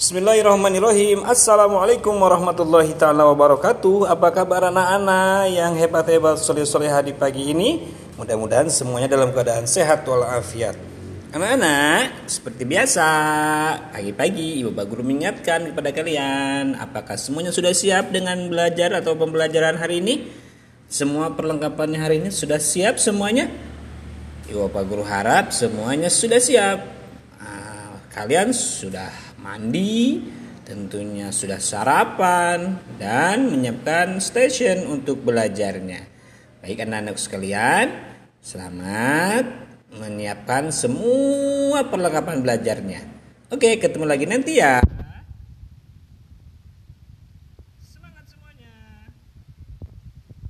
Bismillahirrahmanirrahim. Assalamualaikum warahmatullahi ta'ala wabarakatuh. Apa kabar anak-anak yang hebat-hebat soleh-soleha di pagi ini? Mudah-mudahan semuanya dalam keadaan sehat walafiat. Anak-anak, seperti biasa Pagi-pagi Ibu Pak Guru mengingatkan kepada kalian Apakah semuanya sudah siap dengan belajar atau pembelajaran hari ini? Semua perlengkapannya hari ini sudah siap semuanya? Ibu Pak Guru harap semuanya sudah siap. Nah, Kalian sudah mandi, tentunya sudah sarapan, dan menyiapkan station untuk belajarnya. Baik anak-anak sekalian, selamat menyiapkan semua perlengkapan belajarnya. Oke, ketemu lagi nanti ya.